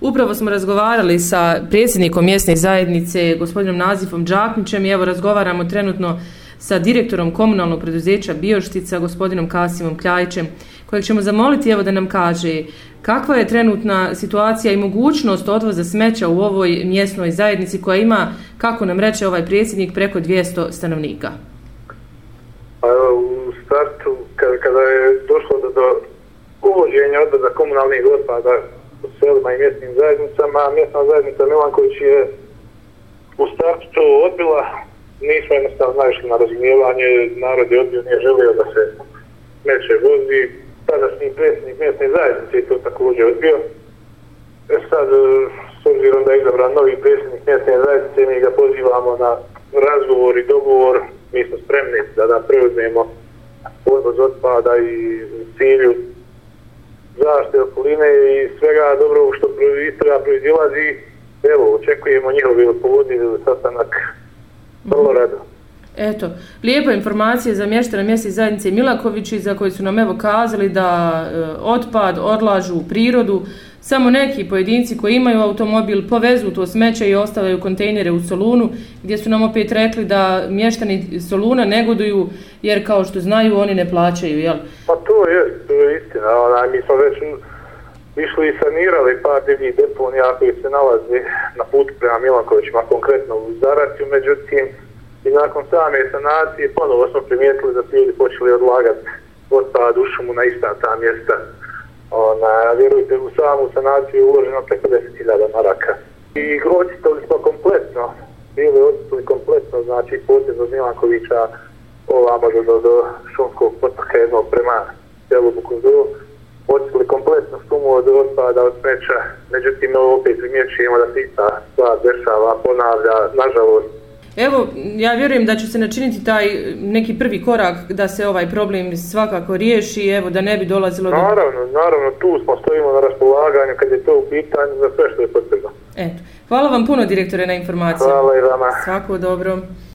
Upravo smo razgovarali sa predsjednikom mjesne zajednice, gospodinom Nazifom Đaknićem i evo razgovaramo trenutno sa direktorom komunalnog preduzeća Bioštica, gospodinom Kasimom Kljajićem, kojeg ćemo zamoliti evo da nam kaže kakva je trenutna situacija i mogućnost odvoza smeća u ovoj mjesnoj zajednici koja ima, kako nam reče ovaj predsjednik, preko 200 stanovnika. Pa u startu, kada, kada je došlo do, do uvođenja odvoza komunalnih otpada selima i mjesnim zajednicama, mjesna zajednica Milanković je u startu to odbila, nismo jednostavno znajušli na razumijevanje, narod je odbio, nije želio da se smeće vozi, tadašnji predsjednik mjesne zajednice je to također odbio. E sad, e, s obzirom da je izabran novi predsjednik mjesne zajednice, mi ga pozivamo na razgovor i dogovor, mi smo spremni da da preuzmemo odvoz otpada i cilju okoline i svega dobrog što iz toga proizilazi. Evo, očekujemo njihovi odpovodni sastanak vrlo rado. Eto, lijepa informacija za mještana mjesne zajednice Milakovići za koji su nam evo kazali da e, otpad odlažu u prirodu. Samo neki pojedinci koji imaju automobil povezu to smeće i ostavaju kontejnere u Solunu, gdje su nam opet rekli da mještani Soluna negoduju jer kao što znaju oni ne plaćaju, jel? Pa to je, to je istina. Ona, mi smo već išli i sanirali par divljih deponija koji se nalazi na putu prema Milankovićima, konkretno u Zaraciju, međutim, i nakon same sanacije ponovo smo primijetili da su ljudi počeli odlagati otpad u šumu na ista ta mjesta. Ona, vjerujte, u samu sanaciju je uloženo preko 10.000 maraka. I očitali smo kompletno, bili očitali kompletno, znači potez od Milankovića ovamo do, do, do šumskog potoka jednog prema selu Bukundu očitali kompletno šumu od otpada, od smeća, međutim opet primjećujemo da se ista stvar dešava, ponavlja, nažalost, Evo, ja vjerujem da će se načiniti taj neki prvi korak da se ovaj problem svakako riješi, evo da ne bi dolazilo do... Naravno, naravno, tu smo stojimo na raspolaganju kad je to u pitanju za sve što je potrebno. Eto, hvala vam puno direktore na informaciju. Hvala i vama. Svako dobro.